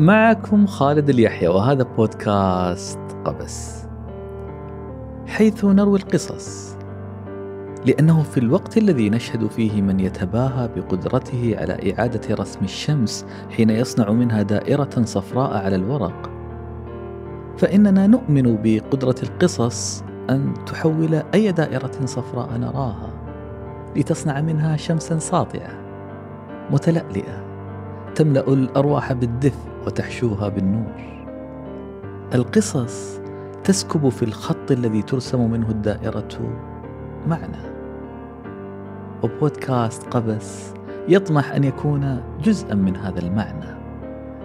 معكم خالد اليحيى وهذا بودكاست قبس. حيث نروي القصص. لأنه في الوقت الذي نشهد فيه من يتباهى بقدرته على إعادة رسم الشمس حين يصنع منها دائرة صفراء على الورق. فإننا نؤمن بقدرة القصص أن تحول أي دائرة صفراء نراها لتصنع منها شمسا ساطعة متلألئة تملأ الأرواح بالدفء وتحشوها بالنور. القصص تسكب في الخط الذي ترسم منه الدائرة معنى. وبودكاست قبس يطمح أن يكون جزءا من هذا المعنى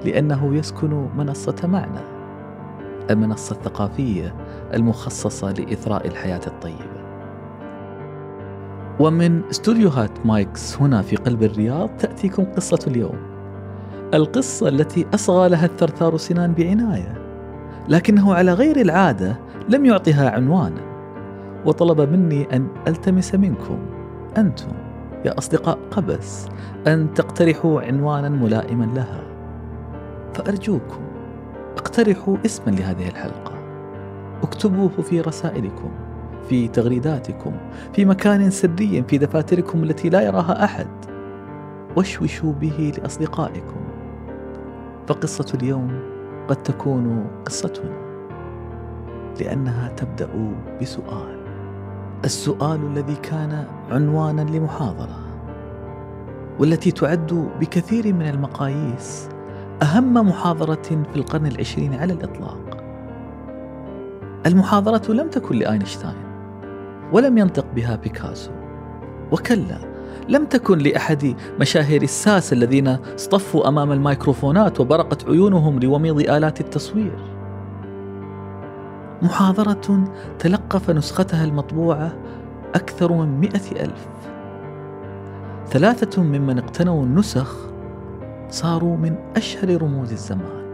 لأنه يسكن منصة معنى المنصة الثقافية المخصصة لإثراء الحياة الطيبة. ومن استوديوهات مايكس هنا في قلب الرياض تأتيكم قصة اليوم. القصة التي أصغى لها الثرثار سنان بعناية لكنه على غير العادة لم يعطها عنوانا وطلب مني أن ألتمس منكم أنتم يا أصدقاء قبس أن تقترحوا عنوانا ملائما لها. فأرجوكم اقترحوا اسما لهذه الحلقة. اكتبوه في رسائلكم في تغريداتكم في مكان سري في دفاتركم التي لا يراها أحد. واشوشوا به لأصدقائكم. فقصة اليوم قد تكون قصتنا لأنها تبدأ بسؤال. السؤال الذي كان عنوانا لمحاضرة والتي تعد بكثير من المقاييس أهم محاضرة في القرن العشرين على الإطلاق. المحاضرة لم تكن لأينشتاين ولم ينطق بها بيكاسو. وكلا لم تكن لأحد مشاهير الساس الذين اصطفوا أمام الميكروفونات وبرقت عيونهم لوميض آلات التصوير. محاضرة تلقف نسختها المطبوعة أكثر من مئة ألف. ثلاثة ممن اقتنوا النسخ صاروا من أشهر رموز الزمان.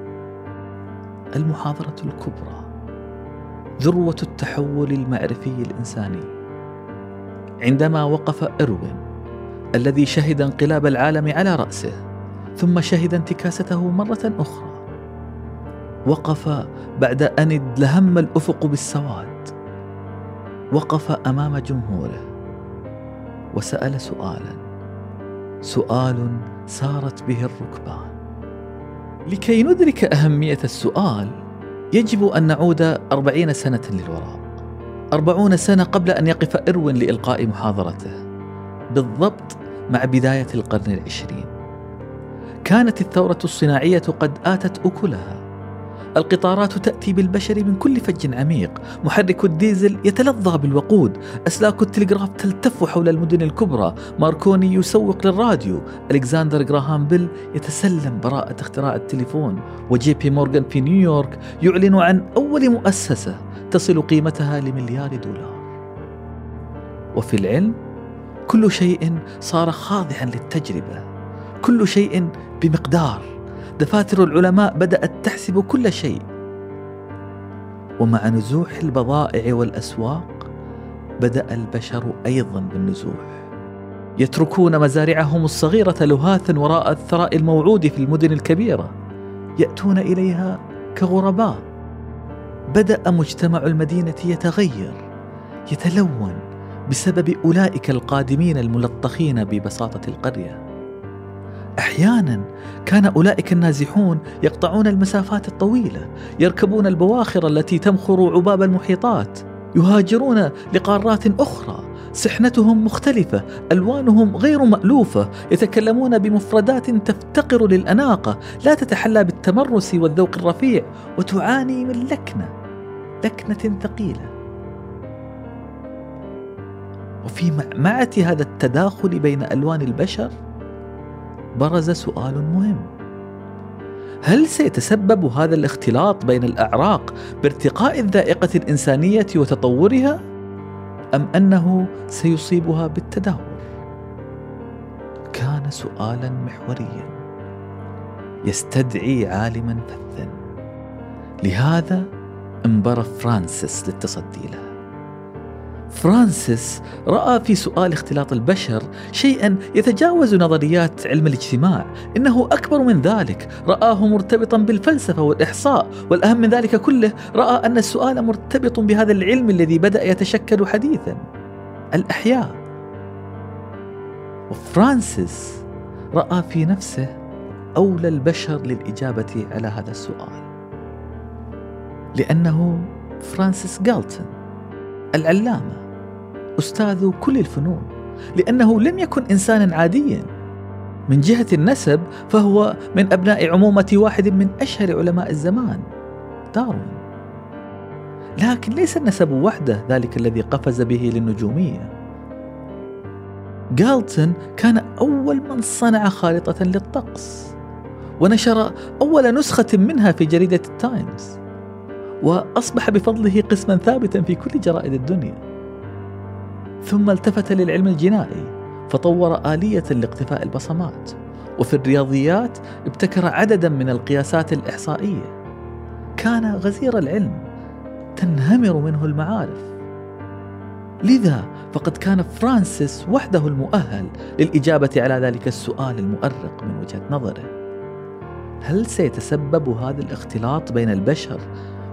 المحاضرة الكبرى ذروة التحول المعرفي الإنساني. عندما وقف إروين الذي شهد انقلاب العالم على رأسه ثم شهد انتكاسته مرة أخرى. وقف بعد أن ادلهم الأفق بالسواد. وقف أمام جمهوره. وسأل سؤالا. سؤال سارت به الركبان. لكي ندرك أهمية السؤال يجب أن نعود أربعين سنة للوراء. أربعون سنة قبل أن يقف اروين لإلقاء محاضرته. بالضبط مع بداية القرن العشرين. كانت الثورة الصناعية قد آتت أكلها. القطارات تأتي بالبشر من كل فج عميق. محرك الديزل يتلظى بالوقود. أسلاك التلغراف تلتف حول المدن الكبرى. ماركوني يسوق للراديو. ألكسندر جراهام بيل يتسلم براءة اختراع التليفون. وجي بي مورغان في نيويورك يعلن عن أول مؤسسة تصل قيمتها لمليار دولار. وفي العلم كل شيء صار خاضعا للتجربة. كل شيء بمقدار. دفاتر العلماء بدأت تحسب كل شيء. ومع نزوح البضائع والأسواق بدأ البشر أيضا بالنزوح. يتركون مزارعهم الصغيرة لهاثا وراء الثراء الموعود في المدن الكبيرة. يأتون إليها كغرباء. بدأ مجتمع المدينة يتغير يتلون. بسبب أولئك القادمين الملطخين ببساطة القرية. أحيانا كان أولئك النازحون يقطعون المسافات الطويلة يركبون البواخر التي تمخر عباب المحيطات يهاجرون لقارات أخرى سحنتهم مختلفة ألوانهم غير مألوفة يتكلمون بمفردات تفتقر للأناقة لا تتحلى بالتمرس والذوق الرفيع وتعاني من لكنة لكنة ثقيلة. وفي معمعة هذا التداخل بين ألوان البشر برز سؤال مهم هل سيتسبب هذا الاختلاط بين الأعراق بارتقاء الذائقة الإنسانية وتطورها؟ أم أنه سيصيبها بالتدهور؟ كان سؤالا محوريا يستدعي عالما فذا لهذا انبرى فرانسيس للتصدي له فرانسيس رأى في سؤال اختلاط البشر شيئا يتجاوز نظريات علم الاجتماع. إنه أكبر من ذلك رآه مرتبطا بالفلسفة والإحصاء والأهم من ذلك كله رأى أن السؤال مرتبط بهذا العلم الذي بدأ يتشكل حديثا. الأحياء. وفرانسيس رأى في نفسه أولى البشر للإجابة على هذا السؤال. لأنه فرانسيس جالتون العلامة. أستاذ كل الفنون لأنه لم يكن إنسانا عاديا. من جهة النسب فهو من أبناء عمومة واحد من أشهر علماء الزمان داروين. لكن ليس النسب وحده ذلك الذي قفز به للنجومية. جالتون كان أول من صنع خارطة للطقس ونشر أول نسخة منها في جريدة التايمز وأصبح بفضله قسما ثابتا في كل جرائد الدنيا. ثم التفت للعلم الجنائي فطور آلية لاقتفاء البصمات. وفي الرياضيات ابتكر عددا من القياسات الإحصائية. كان غزير العلم تنهمر منه المعارف. لذا فقد كان فرانسيس وحده المؤهل للإجابة على ذلك السؤال المؤرق من وجهة نظره. هل سيتسبب هذا الاختلاط بين البشر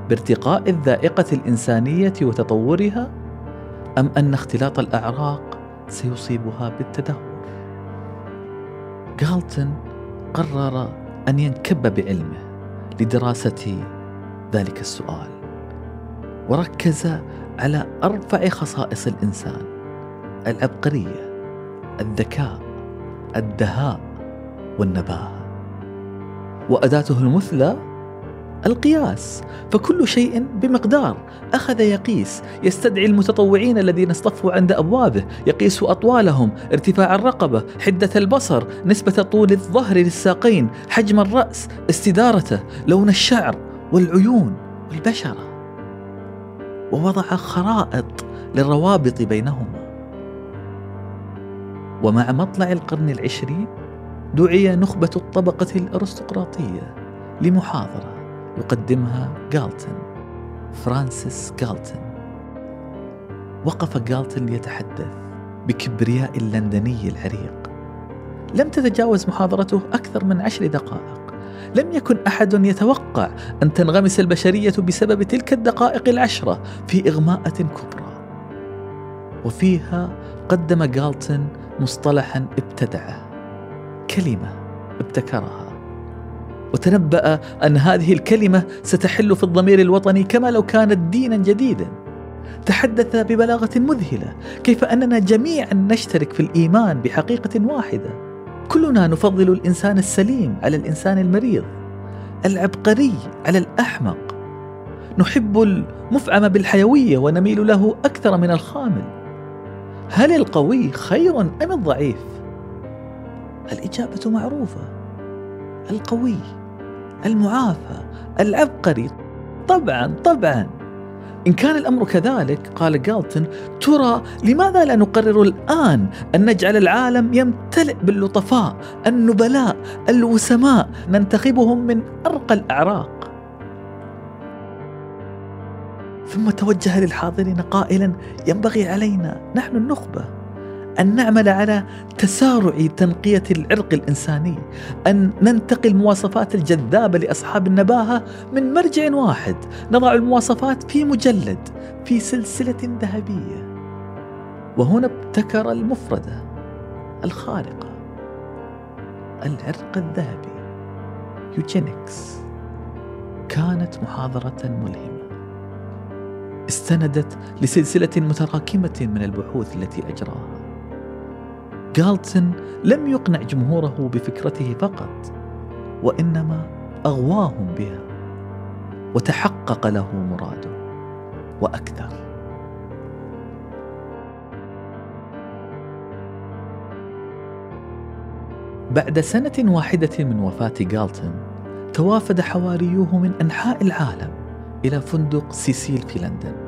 بارتقاء الذائقة الإنسانية وتطورها؟ أم أن اختلاط الأعراق سيصيبها بالتدهور؟ جالتون قرر أن ينكب بعلمه لدراسة ذلك السؤال وركز على أرفع خصائص الإنسان العبقرية الذكاء الدهاء والنباهة. وأداته المثلى القياس. فكل شيء بمقدار. أخذ يقيس. يستدعي المتطوعين الذين اصطفوا عند أبوابه. يقيس أطوالهم. ارتفاع الرقبة. حدة البصر. نسبة طول الظهر للساقين. حجم الرأس. استدارته. لون الشعر. والعيون. والبشرة. ووضع خرائط للروابط بينهما. ومع مطلع القرن العشرين دعي نخبة الطبقة الأرستقراطية لمحاضرة. يقدمها جالتون فرانسيس جالتون وقف جالتون يتحدث بكبرياء اللندني العريق. لم تتجاوز محاضرته أكثر من عشر دقائق. لم يكن أحد يتوقع أن تنغمس البشرية بسبب تلك الدقائق العشرة في إغماءة كبرى. وفيها قدم جالتون مصطلحا ابتدعه كلمة ابتكرها. وتنبأ أن هذه الكلمة ستحل في الضمير الوطني كما لو كانت دينا جديدا. تحدث ببلاغة مذهلة كيف أننا جميعا نشترك في الإيمان بحقيقة واحدة. كلنا نفضل الإنسان السليم على الإنسان المريض العبقري على الأحمق. نحب المفعم بالحيوية ونميل له أكثر من الخامل. هل القوي خير أم الضعيف؟ الإجابة معروفة. القوي المعافى العبقري. طبعا طبعا. إن كان الأمر كذلك قال جالتون ترى لماذا لا نقرر الآن أن نجعل العالم يمتلئ باللطفاء النبلاء الوسماء ننتخبهم من أرقى الأعراق؟ ثم توجه للحاضرين قائلا ينبغي علينا نحن النخبة. أن نعمل على تسارع تنقية العرق الإنساني أن ننتقي المواصفات الجذابة لأصحاب النباهة من مرجع واحد نضع المواصفات في مجلد في سلسلة ذهبية. وهنا ابتكر المفردة الخارقة العرق الذهبي يوجينكس. كانت محاضرة ملهمة. استندت لسلسلة متراكمة من البحوث التي أجراها. جالتون لم يقنع جمهوره بفكرته فقط وإنما أغواهم بها وتحقق له مراده وأكثر. بعد سنة واحدة من وفاة جالتون توافد حواريوه من أنحاء العالم إلى فندق سيسيل في لندن.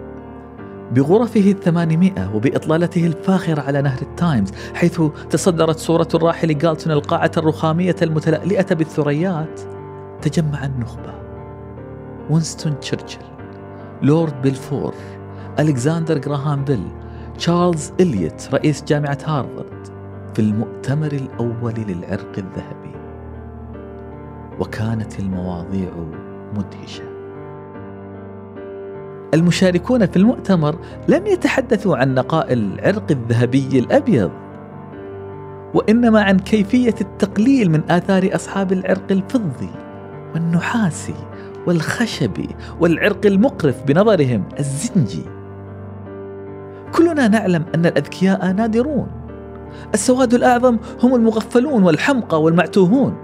بغرفه الثمانمائة وبإطلالته الفاخرة على نهر التايمز حيث تصدرت صورة الراحل جالتون القاعة الرخامية المتلألئة بالثريات. تجمع النخبة. وينستون تشرشل. لورد بلفور ألكسندر جراهام بيل. تشارلز إليوت رئيس جامعة هارفارد. في المؤتمر الأول للعرق الذهبي. وكانت المواضيع مدهشة. المشاركون في المؤتمر لم يتحدثوا عن نقاء العرق الذهبي الأبيض وإنما عن كيفية التقليل من آثار أصحاب العرق الفضي والنحاسي والخشبي والعرق المقرف بنظرهم الزنجي. كلنا نعلم أن الأذكياء نادرون السواد الأعظم هم المغفلون والحمقى والمعتوهون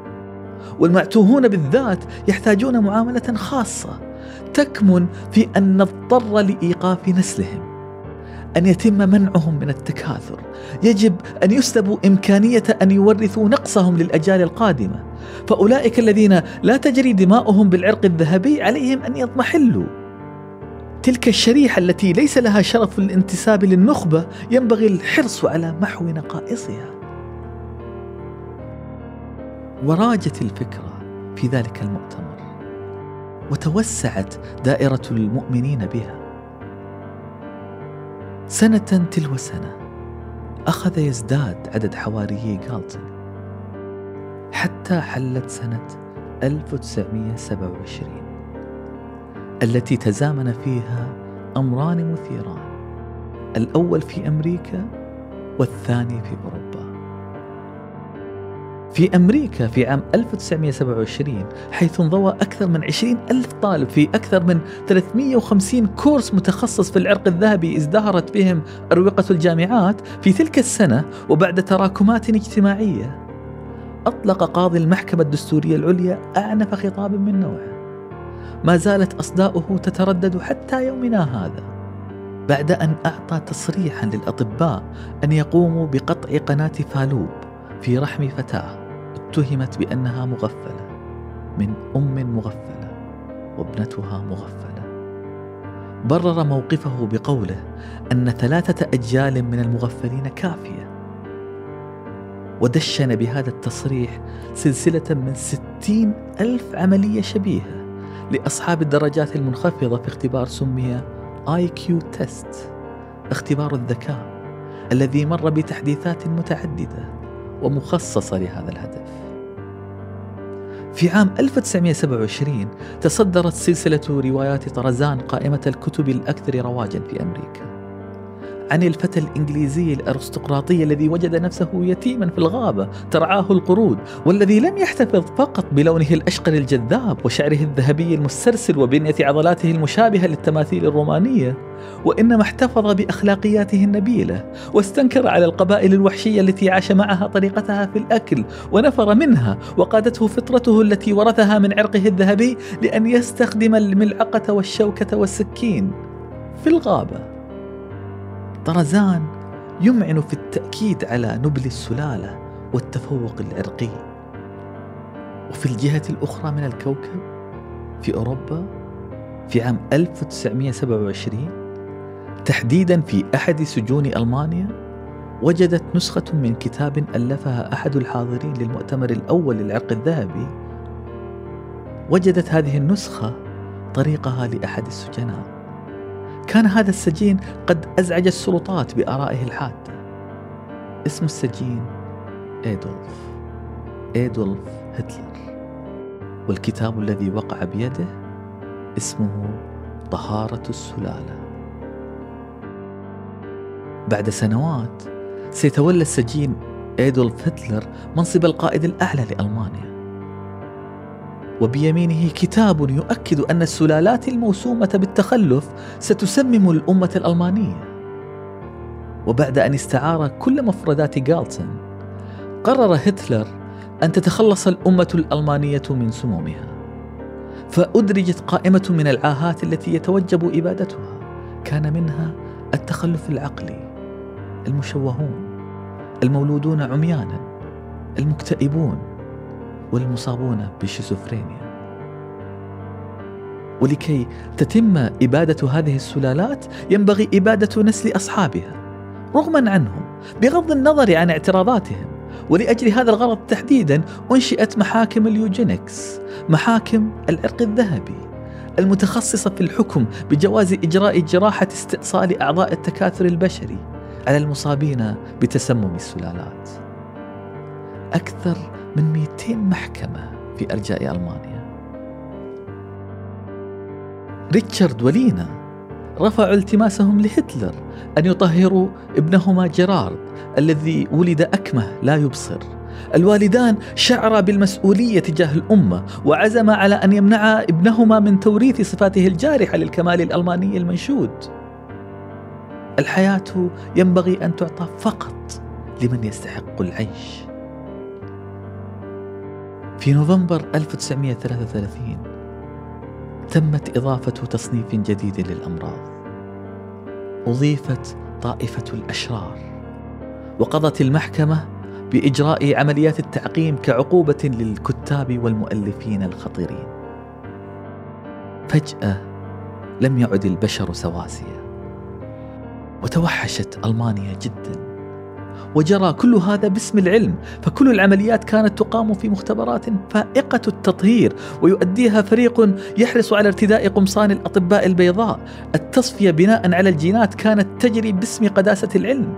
والمعتوهون بالذات يحتاجون معاملة خاصة تكمن في أن نضطر لإيقاف نسلهم أن يتم منعهم من التكاثر. يجب أن يسلبوا إمكانية أن يورثوا نقصهم للأجيال القادمة. فأولئك الذين لا تجري دماؤهم بالعرق الذهبي عليهم أن يضمحلوا. تلك الشريحة التي ليس لها شرف الانتساب للنخبة ينبغي الحرص على محو نقائصها. وراجت الفكرة في ذلك المؤتمر. وتوسعت دائرة المؤمنين بها. سنة تلو سنة أخذ يزداد عدد حواريي جالتون حتى حلت سنة 1927 التي تزامن فيها أمران مثيران الأول في أمريكا والثاني في أوروبا. في أمريكا في عام 1927 حيث انضوى أكثر من 20 ألف طالب في أكثر من 350 كورس متخصص في العرق الذهبي ازدهرت بهم أروقة الجامعات في تلك السنة وبعد تراكمات اجتماعية. أطلق قاضي المحكمة الدستورية العليا أعنف خطاب من نوعه. ما زالت أصداؤه تتردد حتى يومنا هذا. بعد أن أعطى تصريحا للأطباء أن يقوموا بقطع قناة فالوب في رحم فتاة. اتهمت بأنها مغفلة. من أم مغفلة وابنتها مغفلة. برر موقفه بقوله أن ثلاثة أجيال من المغفلين كافية. ودشن بهذا التصريح سلسلة من ستين ألف عملية شبيهة لأصحاب الدرجات المنخفضة في اختبار سمي IQ test اختبار الذكاء الذي مر بتحديثات متعددة. ومخصصة لهذا الهدف. في عام 1927 تصدرت سلسلة روايات طرزان قائمة الكتب الأكثر رواجا في أمريكا. عن الفتى الإنجليزي الأرستقراطي الذي وجد نفسه يتيما في الغابة ترعاه القرود والذي لم يحتفظ فقط بلونه الأشقر الجذاب وشعره الذهبي المسترسل وبنية عضلاته المشابهة للتماثيل الرومانية. وإنما احتفظ بأخلاقياته النبيلة واستنكر على القبائل الوحشية التي عاش معها طريقتها في الأكل ونفر منها وقادته فطرته التي ورثها من عرقه الذهبي لأن يستخدم الملعقة والشوكة والسكين في الغابة. طرزان يمعن في التأكيد على نبل السلالة والتفوق العرقي. وفي الجهة الأخرى من الكوكب في أوروبا في عام 1927 تحديدا في أحد سجون ألمانيا وجدت نسخة من كتاب ألفها أحد الحاضرين للمؤتمر الأول للعرق الذهبي. وجدت هذه النسخة طريقها لأحد السجناء. كان هذا السجين قد أزعج السلطات بآرائه الحادة اسم السجين إيدولف. إيدولف هتلر. والكتاب الذي وقع بيده اسمه طهارة السلالة. بعد سنوات سيتولى السجين إيدولف هتلر منصب القائد الأعلى لألمانيا. وبيمينه كتاب يؤكد أن السلالات الموسومة بالتخلف ستسمم الأمة الألمانية. وبعد أن استعار كل مفردات جالتون قرر هتلر أن تتخلص الأمة الألمانية من سمومها فأدرجت قائمة من العاهات التي يتوجب إبادتها كان منها التخلف العقلي المشوهون المولودون عميانا المكتئبون. والمصابون بالشيزوفرينيا ولكي تتم إبادة هذه السلالات ينبغي إبادة نسل أصحابها رغما عنهم بغض النظر عن اعتراضاتهم. ولأجل هذا الغرض تحديدا أنشئت محاكم ال eugenics محاكم العرق الذهبي المتخصصة في الحكم بجواز إجراء جراحة استئصال أعضاء التكاثر البشري على المصابين بتسمم السلالات. أكثر من 200 محكمة في أرجاء ألمانيا. ريتشارد ولينا رفعوا التماسهم لهتلر أن يطهروا ابنهما جيرارد الذي ولد أكمه لا يبصر. الوالدان شعرا بالمسؤولية تجاه الأمة وعزما على أن يمنعا ابنهما من توريث صفاته الجارحة للكمال الألماني المنشود. الحياة ينبغي أن تعطى فقط لمن يستحق العيش. في نوفمبر 1933 تمت إضافة تصنيف جديد للأمراض. أضيفت طائفة الأشرار وقضت المحكمة بإجراء عمليات التعقيم كعقوبة للكتاب والمؤلفين الخطيرين. فجأة لم يعد البشر سواسية وتوحشت ألمانيا جدا. وجرى كل هذا باسم العلم فكل العمليات كانت تقام في مختبرات فائقة التطهير ويؤديها فريق يحرص على ارتداء قمصان الأطباء البيضاء. التصفية بناء على الجينات كانت تجري باسم قداسة العلم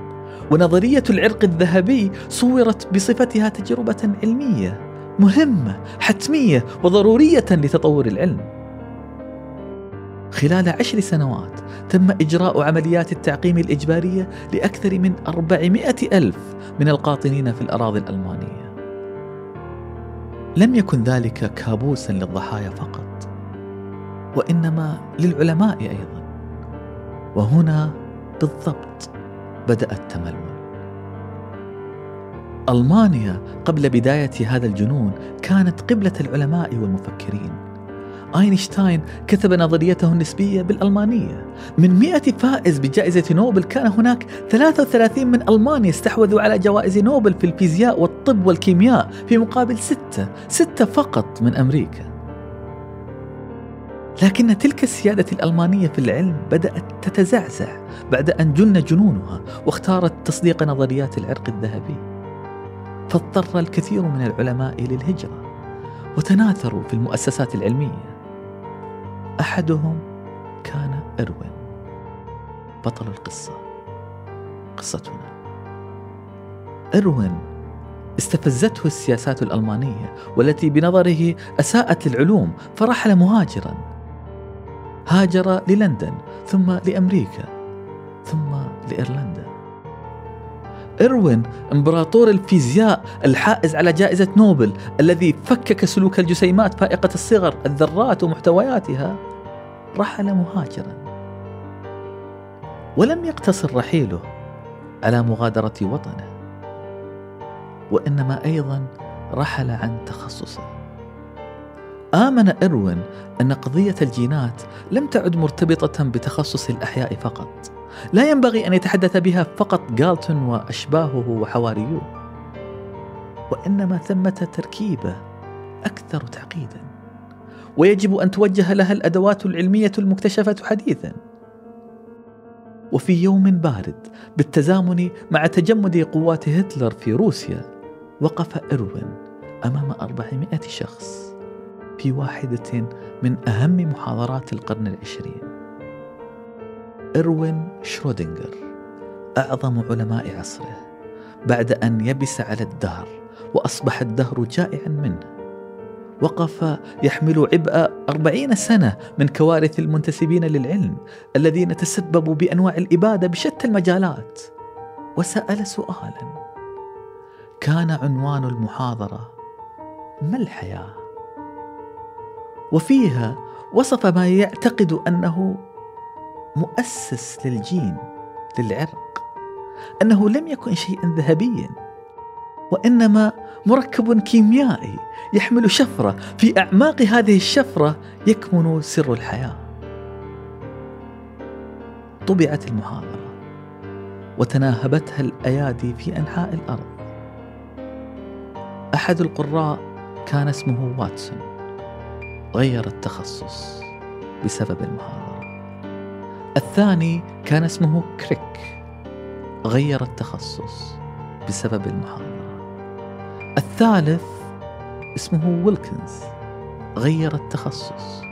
ونظرية العرق الذهبي صورت بصفتها تجربة علمية مهمة حتمية وضرورية لتطور العلم. خلال عشر سنوات تم إجراء عمليات التعقيم الإجبارية لأكثر من أربعمائة ألف من القاطنين في الأراضي الألمانية. لم يكن ذلك كابوسا للضحايا فقط وإنما للعلماء أيضا. وهنا بالضبط بدأ التململ. ألمانيا قبل بداية هذا الجنون كانت قبلة العلماء والمفكرين أينشتاين كتب نظريته النسبية بالألمانية. من 100 فائز بجائزة نوبل كان هناك 33 من ألمانيا استحوذوا على جوائز نوبل في الفيزياء والطب والكيمياء في مقابل ستة ستة فقط من أمريكا. لكن تلك السيادة الألمانية في العلم بدأت تتزعزع بعد أن جن جنونها واختارت تصديق نظريات العرق الذهبي. فاضطر الكثير من العلماء للهجرة وتناثروا في المؤسسات العلمية. أحدهم كان إروين. بطل القصة قصتنا. إروين استفزته السياسات الألمانية والتي بنظره أساءت للعلوم فرحل مهاجرا. هاجر للندن ثم لأمريكا ثم لإيرلندا. إروين إمبراطور الفيزياء الحائز على جائزة نوبل الذي فكك سلوك الجسيمات فائقة الصغر الذرات ومحتوياتها رحل مهاجرا. ولم يقتصر رحيله على مغادرة وطنه وإنما أيضا رحل عن تخصصه. آمن إروين أن قضية الجينات لم تعد مرتبطة بتخصص الأحياء فقط. لا ينبغي أن يتحدث بها فقط جالتون وأشباهه وحواريوه وإنما ثمة تركيبة أكثر تعقيدا. ويجب أن توجه لها الأدوات العلمية المكتشفة حديثا. وفي يوم بارد بالتزامن مع تجمد قوات هتلر في روسيا وقف إروين أمام أربعمائة شخص في واحدة من أهم محاضرات القرن العشرين. إروين شرودنجر أعظم علماء عصره بعد أن يبس على الدهر وأصبح الدهر جائعا منه وقف يحمل عبء أربعين سنة من كوارث المنتسبين للعلم الذين تسببوا بأنواع الإبادة بشتى المجالات وسأل سؤالا كان عنوان المحاضرة ما الحياة؟ وفيها وصف ما يعتقد أنه مؤسس للجين للعرق. أنه لم يكن شيئا ذهبيا وإنما مركب كيميائي يحمل شفرة. في أعماق هذه الشفرة يكمن سر الحياة. طبعت المحاضرة وتناهبتها الأيادي في أنحاء الأرض. أحد القراء كان اسمه واتسون غير التخصص بسبب المحاضرة. الثاني كان اسمه كريك غير التخصص بسبب المحاضرة الثالث اسمه ويلكنز غير التخصص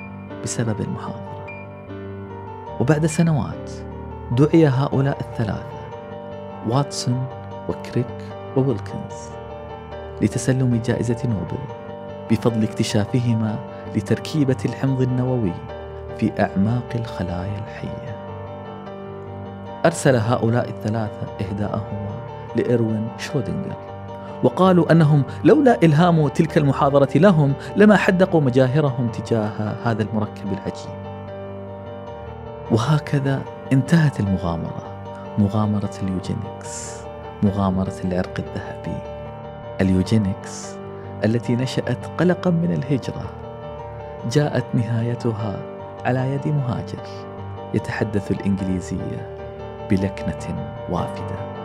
بسبب المحاضرة وبعد سنوات دعي هؤلاء الثلاثة واتسون وكريك وويلكنز لتسلم جائزة نوبل بفضل اكتشافهما لتركيبة الحمض النووي في أعماق الخلايا الحية. أرسل هؤلاء الثلاثة إهداءهما لإروين شرودنجر وقالوا أنهم لولا إلهام تلك المحاضرة لهم لما حدقوا مجاهرهم تجاه هذا المركب العجيب. وهكذا انتهت المغامرة مغامرة ال eugenics مغامرة العرق الذهبي ال eugenics التي نشأت قلقا من الهجرة جاءت نهايتها على يد مهاجر يتحدث الإنجليزية بلكنة وافدة.